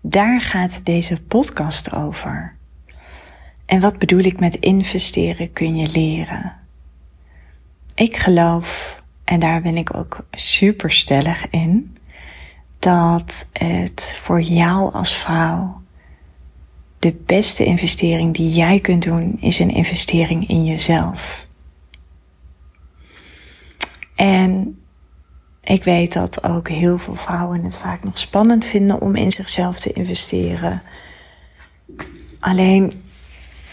Daar gaat deze podcast over. En wat bedoel ik met investeren kun je leren? Ik geloof, en daar ben ik ook super stellig in, dat het voor jou als vrouw de beste investering die jij kunt doen is een investering in jezelf. En ik weet dat ook heel veel vrouwen het vaak nog spannend vinden om in zichzelf te investeren. Alleen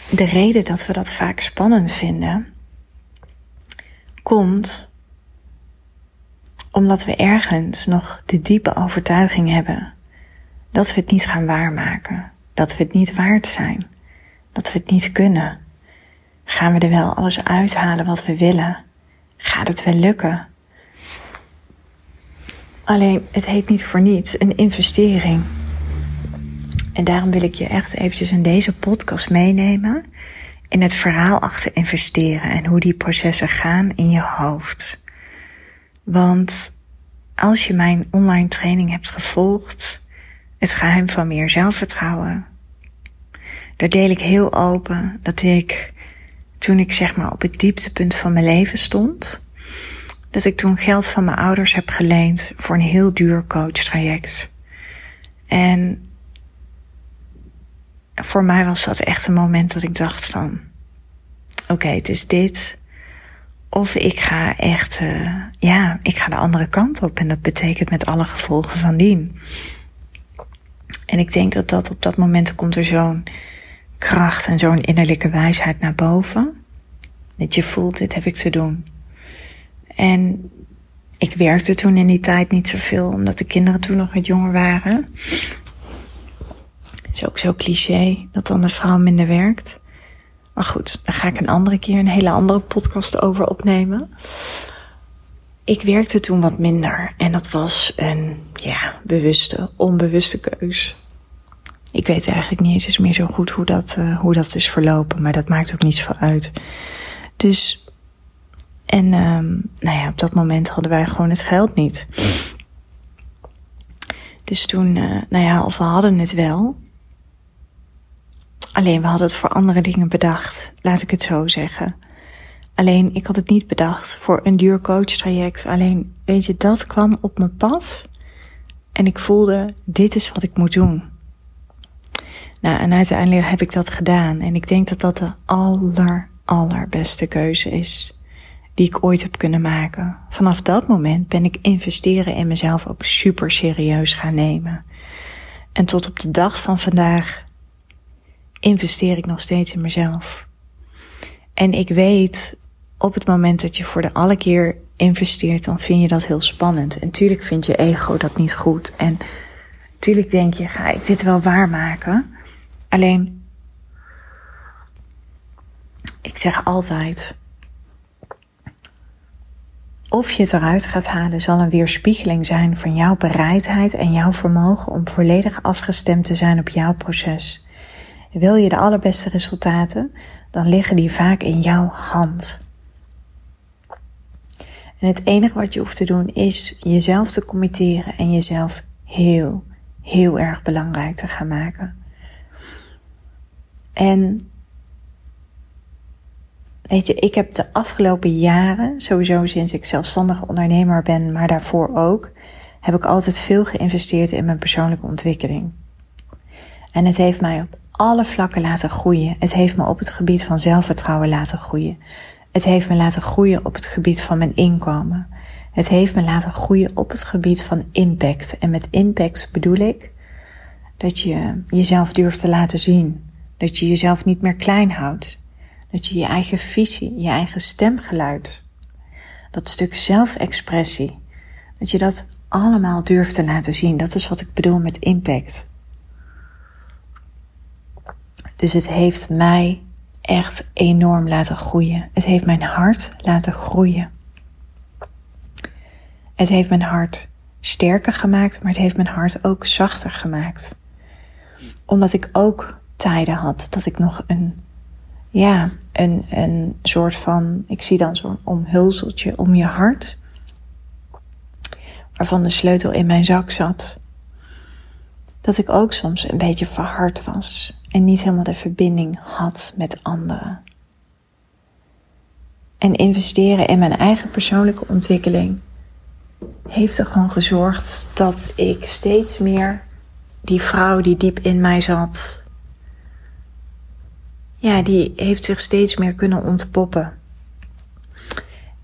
de reden dat we dat vaak spannend vinden, komt omdat we ergens nog de diepe overtuiging hebben dat we het niet gaan waarmaken, dat we het niet waard zijn, dat we het niet kunnen. Gaan we er wel alles uithalen wat we willen? Gaat het wel lukken? Alleen het heet niet voor niets een investering. En daarom wil ik je echt eventjes in deze podcast meenemen in het verhaal achter investeren en hoe die processen gaan in je hoofd. Want als je mijn online training hebt gevolgd, het geheim van meer zelfvertrouwen, daar deel ik heel open dat ik toen ik zeg maar op het dieptepunt van mijn leven stond, dat ik toen geld van mijn ouders heb geleend voor een heel duur coachtraject. En voor mij was dat echt een moment dat ik dacht van, oké, het is dit. Of ik ga echt, uh, ja, ik ga de andere kant op. En dat betekent met alle gevolgen van dien. En ik denk dat dat op dat moment komt er zo'n kracht en zo'n innerlijke wijsheid naar boven. Dat je voelt, dit heb ik te doen. En ik werkte toen in die tijd niet zoveel, omdat de kinderen toen nog wat jonger waren. Is ook zo cliché dat dan de vrouw minder werkt. Maar goed, daar ga ik een andere keer een hele andere podcast over opnemen. Ik werkte toen wat minder en dat was een ja, bewuste, onbewuste keus. Ik weet eigenlijk niet eens meer zo goed hoe dat, uh, hoe dat is verlopen, maar dat maakt ook niets van uit. Dus en um, nou ja, op dat moment hadden wij gewoon het geld niet. Dus toen, uh, nou ja, of we hadden het wel. Alleen we hadden het voor andere dingen bedacht, laat ik het zo zeggen. Alleen ik had het niet bedacht voor een duur coachtraject. Alleen, weet je, dat kwam op mijn pad. En ik voelde, dit is wat ik moet doen. Nou, en uiteindelijk heb ik dat gedaan. En ik denk dat dat de aller, allerbeste keuze is die ik ooit heb kunnen maken. Vanaf dat moment ben ik investeren in mezelf ook super serieus gaan nemen. En tot op de dag van vandaag investeer ik nog steeds in mezelf. En ik weet op het moment dat je voor de alle keer investeert, dan vind je dat heel spannend. En tuurlijk vindt je ego dat niet goed. En tuurlijk denk je, ga ik dit wel waarmaken? Alleen, ik zeg altijd, of je het eruit gaat halen zal een weerspiegeling zijn van jouw bereidheid en jouw vermogen om volledig afgestemd te zijn op jouw proces. Wil je de allerbeste resultaten, dan liggen die vaak in jouw hand. En het enige wat je hoeft te doen is jezelf te committeren en jezelf heel, heel erg belangrijk te gaan maken. En Weet je, ik heb de afgelopen jaren, sowieso sinds ik zelfstandig ondernemer ben, maar daarvoor ook, heb ik altijd veel geïnvesteerd in mijn persoonlijke ontwikkeling. En het heeft mij op alle vlakken laten groeien. Het heeft me op het gebied van zelfvertrouwen laten groeien. Het heeft me laten groeien op het gebied van mijn inkomen. Het heeft me laten groeien op het gebied van impact. En met impact bedoel ik dat je jezelf durft te laten zien. Dat je jezelf niet meer klein houdt. Dat je je eigen visie, je eigen stemgeluid, dat stuk zelfexpressie, dat je dat allemaal durft te laten zien. Dat is wat ik bedoel met impact. Dus het heeft mij echt enorm laten groeien. Het heeft mijn hart laten groeien. Het heeft mijn hart sterker gemaakt, maar het heeft mijn hart ook zachter gemaakt. Omdat ik ook tijden had dat ik nog een, ja, een, een soort van, ik zie dan zo'n omhulseltje om je hart, waarvan de sleutel in mijn zak zat. Dat ik ook soms een beetje verhard was en niet helemaal de verbinding had met anderen. En investeren in mijn eigen persoonlijke ontwikkeling heeft er gewoon gezorgd dat ik steeds meer die vrouw die diep in mij zat, ja, die heeft zich steeds meer kunnen ontpoppen.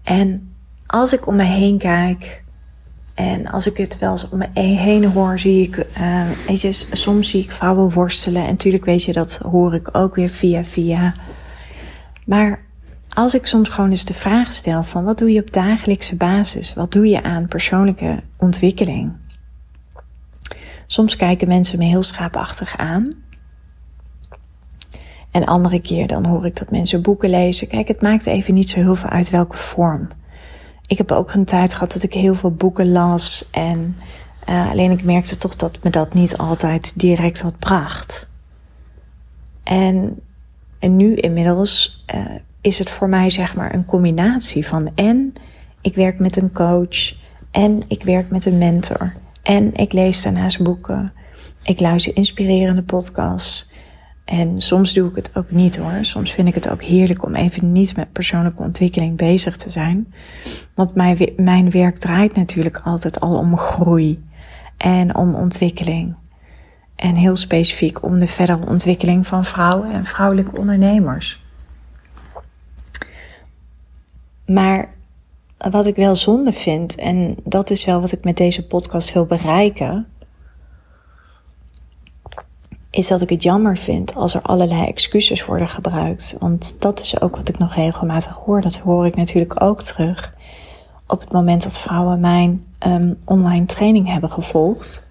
En als ik om me heen kijk en als ik het wel eens om me heen hoor, zie ik, uh, soms zie ik vrouwen worstelen. En natuurlijk weet je, dat hoor ik ook weer via via. Maar als ik soms gewoon eens de vraag stel van wat doe je op dagelijkse basis? Wat doe je aan persoonlijke ontwikkeling? Soms kijken mensen me heel schaapachtig aan. En andere keer dan hoor ik dat mensen boeken lezen. Kijk, het maakt even niet zo heel veel uit welke vorm. Ik heb ook een tijd gehad dat ik heel veel boeken las. En uh, alleen ik merkte toch dat me dat niet altijd direct wat bracht. En, en nu inmiddels uh, is het voor mij zeg maar een combinatie van en ik werk met een coach en ik werk met een mentor en ik lees daarnaast boeken. Ik luister inspirerende podcasts. En soms doe ik het ook niet hoor. Soms vind ik het ook heerlijk om even niet met persoonlijke ontwikkeling bezig te zijn. Want mijn, mijn werk draait natuurlijk altijd al om groei en om ontwikkeling. En heel specifiek om de verdere ontwikkeling van vrouwen en vrouwelijke ondernemers. Maar wat ik wel zonde vind, en dat is wel wat ik met deze podcast wil bereiken, is dat ik het jammer vind als er allerlei excuses worden gebruikt. Want dat is ook wat ik nog regelmatig hoor. Dat hoor ik natuurlijk ook terug op het moment dat vrouwen mijn um, online training hebben gevolgd.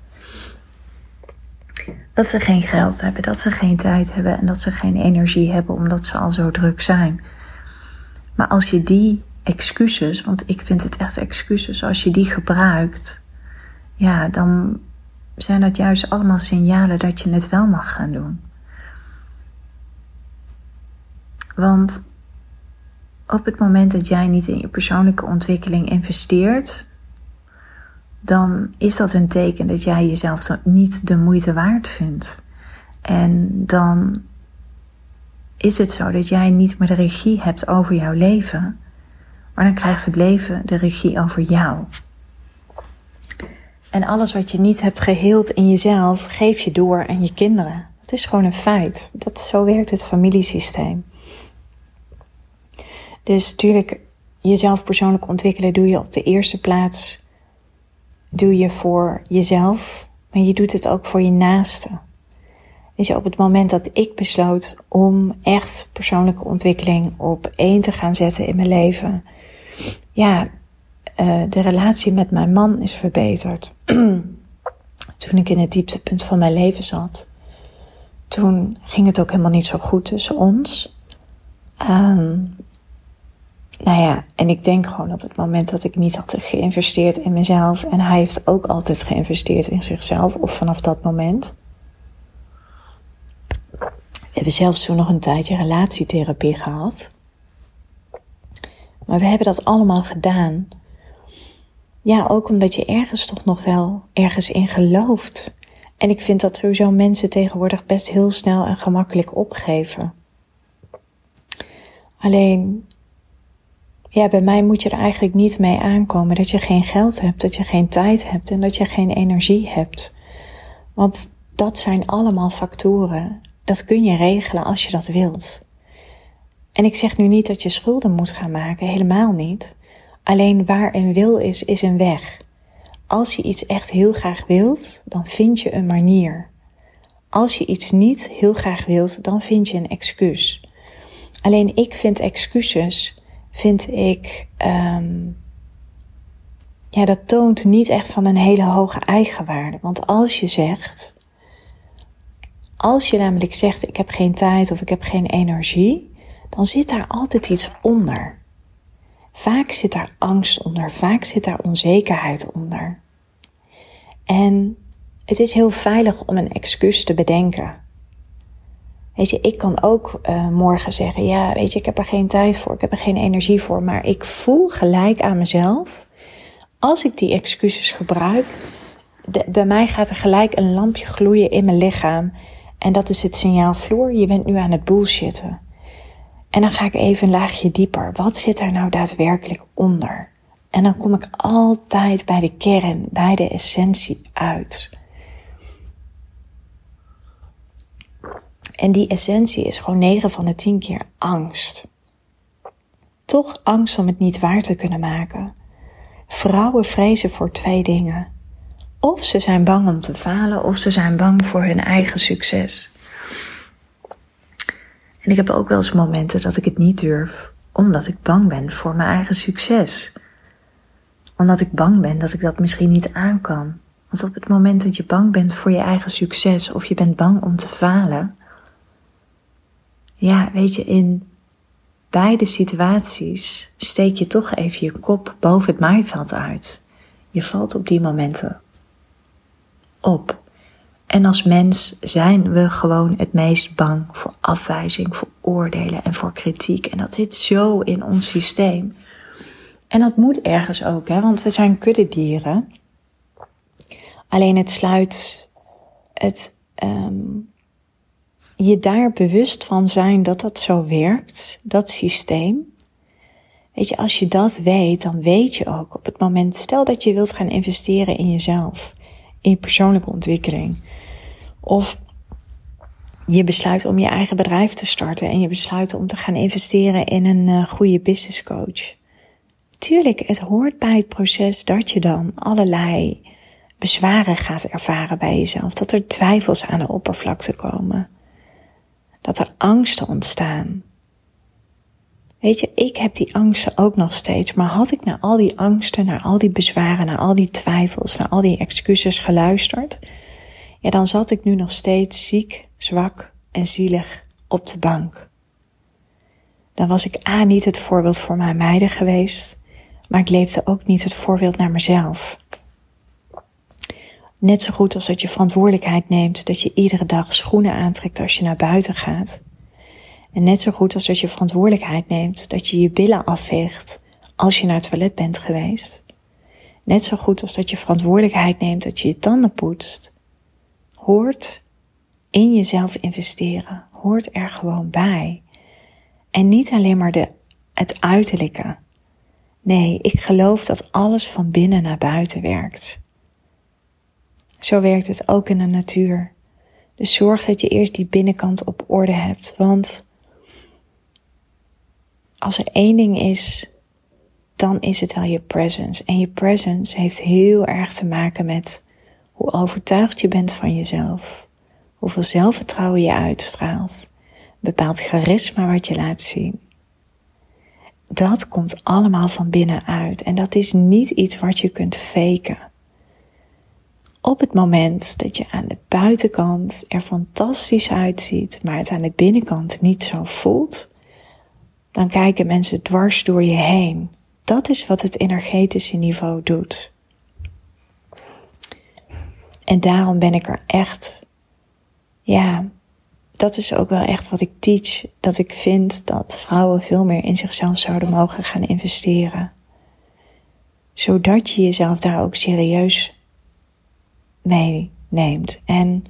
Dat ze geen geld hebben, dat ze geen tijd hebben en dat ze geen energie hebben omdat ze al zo druk zijn. Maar als je die excuses, want ik vind het echt excuses, als je die gebruikt, ja, dan zijn dat juist allemaal signalen dat je het wel mag gaan doen. Want op het moment dat jij niet in je persoonlijke ontwikkeling investeert, dan is dat een teken dat jij jezelf niet de moeite waard vindt. En dan is het zo dat jij niet meer de regie hebt over jouw leven, maar dan krijgt het leven de regie over jou. En alles wat je niet hebt geheeld in jezelf, geef je door aan je kinderen. Het is gewoon een feit. Dat, zo werkt het familiesysteem. Dus natuurlijk, jezelf persoonlijk ontwikkelen doe je op de eerste plaats. Doe je voor jezelf, maar je doet het ook voor je naaste. Dus op het moment dat ik besloot om echt persoonlijke ontwikkeling op één te gaan zetten in mijn leven, ja, uh, de relatie met mijn man is verbeterd. toen ik in het dieptepunt van mijn leven zat, toen ging het ook helemaal niet zo goed tussen ons. Um, nou ja, en ik denk gewoon op het moment dat ik niet had geïnvesteerd in mezelf en hij heeft ook altijd geïnvesteerd in zichzelf, of vanaf dat moment. We hebben zelfs toen nog een tijdje relatietherapie gehad. Maar we hebben dat allemaal gedaan. Ja, ook omdat je ergens toch nog wel ergens in gelooft. En ik vind dat sowieso mensen tegenwoordig best heel snel en gemakkelijk opgeven. Alleen, ja, bij mij moet je er eigenlijk niet mee aankomen dat je geen geld hebt, dat je geen tijd hebt en dat je geen energie hebt. Want dat zijn allemaal factoren. Dat kun je regelen als je dat wilt. En ik zeg nu niet dat je schulden moet gaan maken, helemaal niet. Alleen waar een wil is, is een weg. Als je iets echt heel graag wilt, dan vind je een manier. Als je iets niet heel graag wilt, dan vind je een excuus. Alleen ik vind excuses, vind ik, um, ja, dat toont niet echt van een hele hoge eigenwaarde. Want als je zegt, Als je namelijk zegt: Ik heb geen tijd of ik heb geen energie, dan zit daar altijd iets onder. Vaak zit daar angst onder, vaak zit daar onzekerheid onder. En het is heel veilig om een excuus te bedenken. Weet je, ik kan ook uh, morgen zeggen: Ja, weet je, ik heb er geen tijd voor, ik heb er geen energie voor. Maar ik voel gelijk aan mezelf, als ik die excuses gebruik, bij mij gaat er gelijk een lampje gloeien in mijn lichaam. En dat is het signaal: Floor, je bent nu aan het bullshitten. En dan ga ik even een laagje dieper. Wat zit er nou daadwerkelijk onder? En dan kom ik altijd bij de kern, bij de essentie uit. En die essentie is gewoon 9 van de 10 keer angst. Toch angst om het niet waar te kunnen maken. Vrouwen vrezen voor twee dingen. Of ze zijn bang om te falen, of ze zijn bang voor hun eigen succes. En ik heb ook wel eens momenten dat ik het niet durf, omdat ik bang ben voor mijn eigen succes. Omdat ik bang ben dat ik dat misschien niet aan kan. Want op het moment dat je bang bent voor je eigen succes of je bent bang om te falen, ja, weet je, in beide situaties steek je toch even je kop boven het maaiveld uit. Je valt op die momenten op. En als mens zijn we gewoon het meest bang voor afwijzing, voor oordelen en voor kritiek. En dat zit zo in ons systeem. En dat moet ergens ook, hè, want we zijn kuddedieren. Alleen het sluit het um, je daar bewust van zijn dat dat zo werkt, dat systeem. Weet je, als je dat weet, dan weet je ook op het moment, stel dat je wilt gaan investeren in jezelf, in je persoonlijke ontwikkeling. Of je besluit om je eigen bedrijf te starten en je besluit om te gaan investeren in een uh, goede business coach. Tuurlijk, het hoort bij het proces dat je dan allerlei bezwaren gaat ervaren bij jezelf. Dat er twijfels aan de oppervlakte komen dat er angsten ontstaan. Weet je, ik heb die angsten ook nog steeds, maar had ik naar al die angsten, naar al die bezwaren, naar al die twijfels, naar al die excuses geluisterd, ja, dan zat ik nu nog steeds ziek, zwak en zielig op de bank. Dan was ik A niet het voorbeeld voor mijn meiden geweest, maar ik leefde ook niet het voorbeeld naar mezelf. Net zo goed als dat je verantwoordelijkheid neemt dat je iedere dag schoenen aantrekt als je naar buiten gaat. En net zo goed als dat je verantwoordelijkheid neemt dat je je billen afveegt als je naar het toilet bent geweest. Net zo goed als dat je verantwoordelijkheid neemt dat je je tanden poetst. Hoort in jezelf investeren. Hoort er gewoon bij. En niet alleen maar de, het uiterlijke. Nee, ik geloof dat alles van binnen naar buiten werkt. Zo werkt het ook in de natuur. Dus zorg dat je eerst die binnenkant op orde hebt. Want als er één ding is, dan is het wel je presence. En je presence heeft heel erg te maken met hoe overtuigd je bent van jezelf. Hoeveel zelfvertrouwen je uitstraalt. Bepaalt charisma wat je laat zien. Dat komt allemaal van binnenuit. En dat is niet iets wat je kunt faken op het moment dat je aan de buitenkant er fantastisch uitziet, maar het aan de binnenkant niet zo voelt, dan kijken mensen dwars door je heen. Dat is wat het energetische niveau doet. En daarom ben ik er echt, ja, dat is ook wel echt wat ik teach. Dat ik vind dat vrouwen veel meer in zichzelf zouden mogen gaan investeren. Zodat je jezelf daar ook serieus meeneemt. En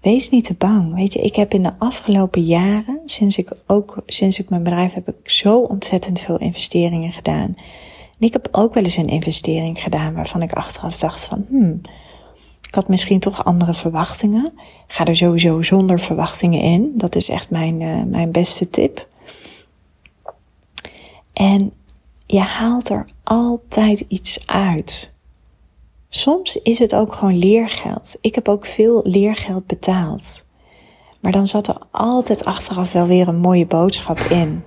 wees niet te bang. Weet je, ik heb in de afgelopen jaren, sinds ik ook, sinds ik mijn bedrijf heb, ik zo ontzettend veel investeringen gedaan. En ik heb ook wel eens een investering gedaan waarvan ik achteraf dacht van, hmm, ik had misschien toch andere verwachtingen. Ga er sowieso zonder verwachtingen in. Dat is echt mijn, uh, mijn beste tip. En je haalt er altijd iets uit. Soms is het ook gewoon leergeld. Ik heb ook veel leergeld betaald. Maar dan zat er altijd achteraf wel weer een mooie boodschap in.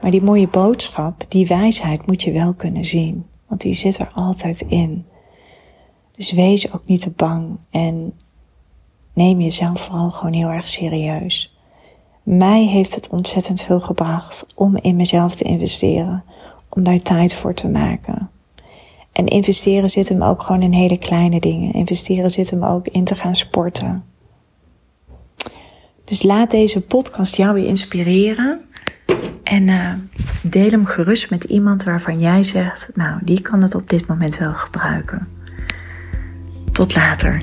Maar die mooie boodschap, die wijsheid moet je wel kunnen zien. Want die zit er altijd in. Dus wees ook niet te bang. En neem jezelf vooral gewoon heel erg serieus. Mij heeft het ontzettend veel gebracht om in mezelf te investeren, om daar tijd voor te maken. En investeren zit hem ook gewoon in hele kleine dingen. Investeren zit hem ook in te gaan sporten. Dus laat deze podcast jou weer inspireren. En uh, deel hem gerust met iemand waarvan jij zegt, nou, die kan het op dit moment wel gebruiken. Tot later.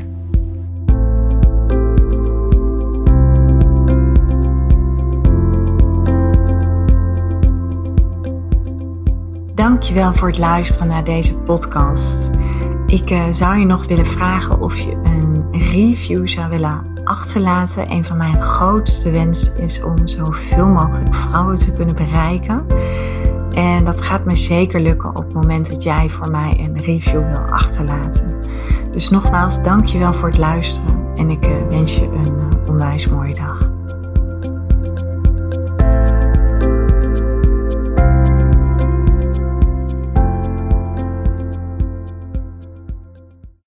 Dankjewel voor het luisteren naar deze podcast. Ik uh, zou je nog willen vragen of je een review zou willen achterlaten. Een van mijn grootste wensen is om zoveel mogelijk vrouwen te kunnen bereiken. En dat gaat me zeker lukken op het moment dat jij voor mij een review wil achterlaten. Dus nogmaals, dankjewel voor het luisteren en ik uh, wens je een uh, onwijs mooie dag.